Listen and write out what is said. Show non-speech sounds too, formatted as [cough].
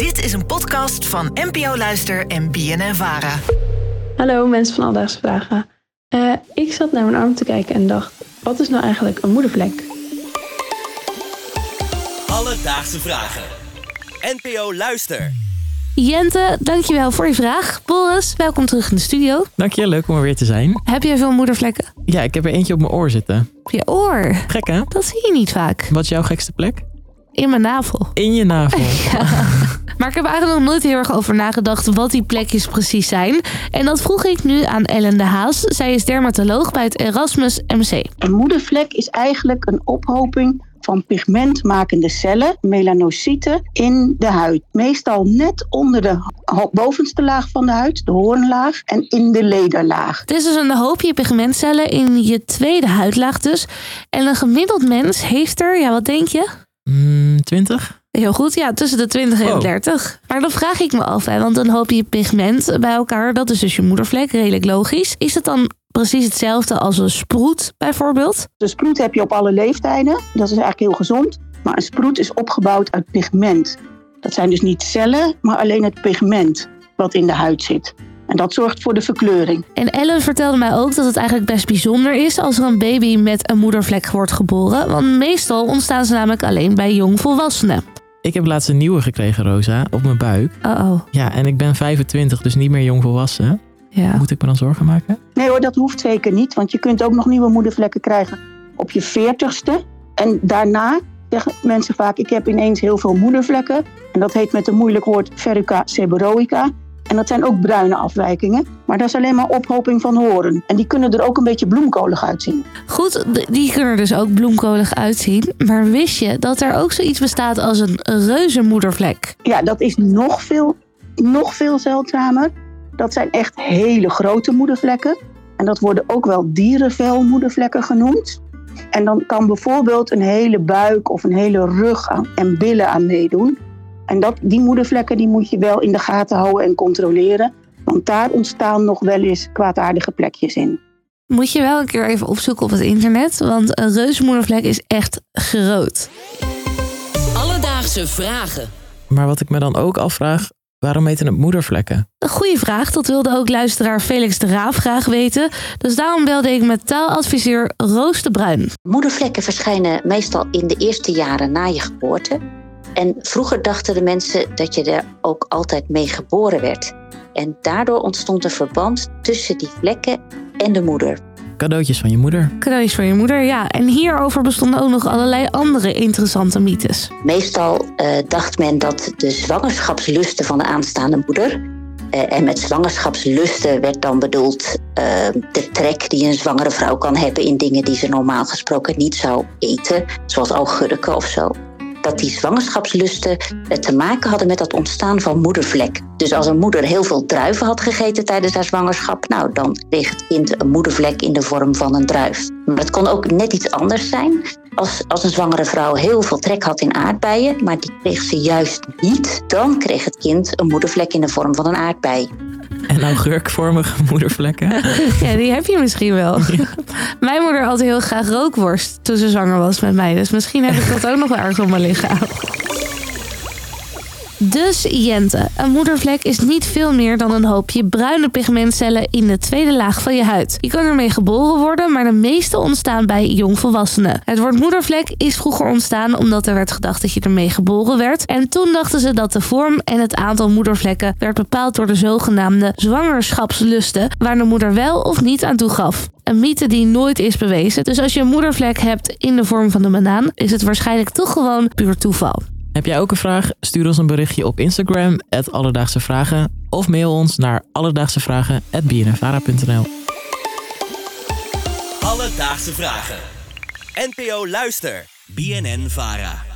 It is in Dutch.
Dit is een podcast van NPO Luister en BNN Vara. Hallo mensen van Alledaagse Vragen. Eh, ik zat naar mijn arm te kijken en dacht, wat is nou eigenlijk een moedervlek? Alledaagse vragen. NPO Luister. Jente, dankjewel voor je vraag. Boris, welkom terug in de studio. Dank je, leuk om er weer te zijn. Heb jij veel moedervlekken? Ja, ik heb er eentje op mijn oor zitten. Op je oor? Gek hè? Dat zie je niet vaak. Wat is jouw gekste plek? In mijn navel. In je navel. [laughs] Maar ik heb eigenlijk nog nooit heel erg over nagedacht wat die plekjes precies zijn. En dat vroeg ik nu aan Ellen de Haas. Zij is dermatoloog bij het Erasmus MC. Een moedervlek is eigenlijk een ophoping van pigmentmakende cellen, melanocyten, in de huid. Meestal net onder de bovenste laag van de huid, de hoornlaag, en in de lederlaag. Het is dus een hoopje pigmentcellen in je tweede huidlaag dus. En een gemiddeld mens heeft er, ja wat denk je? Mm, 20? Heel goed, ja, tussen de 20 en Wow. 30. Maar dan vraag ik me af, hè, want een hoopje pigment bij elkaar, dat is dus je moedervlek, redelijk logisch. Is het dan precies hetzelfde als een sproet bijvoorbeeld? De sproet heb je op alle leeftijden, dat is eigenlijk heel gezond. Maar een sproet is opgebouwd uit pigment. Dat zijn dus niet cellen, maar alleen het pigment wat in de huid zit. En dat zorgt voor de verkleuring. En Ellen vertelde mij ook dat het eigenlijk best bijzonder is als er een baby met een moedervlek wordt geboren. Want meestal ontstaan ze namelijk alleen bij jongvolwassenen. Ik heb laatst een nieuwe gekregen, Rosa, op mijn buik. Oh oh, Ja, en ik ben 25, dus niet meer jong volwassen. ja. Moet ik me dan zorgen maken? Nee hoor, dat hoeft zeker niet, want je kunt ook nog nieuwe moedervlekken krijgen op je veertigste. En daarna zeggen mensen vaak, ik heb ineens heel veel moedervlekken. En dat heet met een moeilijk woord verruca seborrhoica. En dat zijn ook bruine afwijkingen, maar dat is alleen maar ophoping van horen. En die kunnen er ook een beetje bloemkolig uitzien. Goed, die kunnen er dus ook bloemkolig uitzien. Maar wist je dat er ook zoiets bestaat als een reuzenmoedervlek? Ja, dat is nog veel, nog veel zeldzamer. Dat zijn echt hele grote moedervlekken. En dat worden ook wel dierenvelmoedervlekken genoemd. En dan kan bijvoorbeeld een hele buik of een hele rug aan, en billen aan meedoen. En dat, die moedervlekken die moet je wel in de gaten houden en controleren. Want daar ontstaan nog wel eens kwaadaardige plekjes in. Moet je wel een keer even opzoeken op het internet, want een reuzenmoedervlek is echt groot. Alledaagse vragen. Maar wat ik me dan ook afvraag, waarom heten het moedervlekken? Een goede vraag, dat wilde ook luisteraar Felix de Raaf graag weten. Dus daarom belde ik met taaladviseur Roos de Bruin. Moedervlekken verschijnen meestal in de eerste jaren na je geboorte. En vroeger dachten de mensen dat je er ook altijd mee geboren werd. En daardoor ontstond een verband tussen die vlekken en de moeder. Cadeautjes van je moeder. Cadeaus voor je moeder, ja. En hierover bestonden ook nog allerlei andere interessante mythes. Meestal eh, dacht men dat de zwangerschapslusten van de aanstaande moeder. eh, en met zwangerschapslusten werd dan bedoeld eh, de trek die een zwangere vrouw kan hebben in dingen die ze normaal gesproken niet zou eten, zoals augurken of zo. Dat die zwangerschapslusten te maken hadden met het ontstaan van moedervlek. Dus als een moeder heel veel druiven had gegeten tijdens haar zwangerschap, nou dan kreeg het kind een moedervlek in de vorm van een druif. Maar het kon ook net iets anders zijn. Als, als een zwangere vrouw heel veel trek had in aardbeien, maar die kreeg ze juist niet, dan kreeg het kind een moedervlek in de vorm van een aardbei. En augurkvormige [laughs] moedervlekken. [laughs] Ja, die heb je misschien wel. [laughs] Mijn moeder had heel graag rookworst toen ze zwanger was met mij. Dus misschien heb ik dat ook nog wel ergens op mijn lichaam. Dus Jente, een moedervlek is niet veel meer dan een hoopje bruine pigmentcellen in de tweede laag van je huid. Je kan ermee geboren worden, maar de meeste ontstaan bij jongvolwassenen. Het woord moedervlek is vroeger ontstaan omdat er werd gedacht dat je ermee geboren werd. En toen dachten ze dat de vorm en het aantal moedervlekken werd bepaald door de zogenaamde zwangerschapslusten, waar de moeder wel of niet aan toegaf. Een mythe die nooit is bewezen. Dus als je een moedervlek hebt in de vorm van een banaan, is het waarschijnlijk toch gewoon puur toeval. Heb jij ook een vraag? Stuur ons een berichtje op Instagram, Alledaagse Vragen. Of mail ons naar alledaagsevragen.bnnvara.nl Alledaagse vragen. NPO Luister. BNN Vara.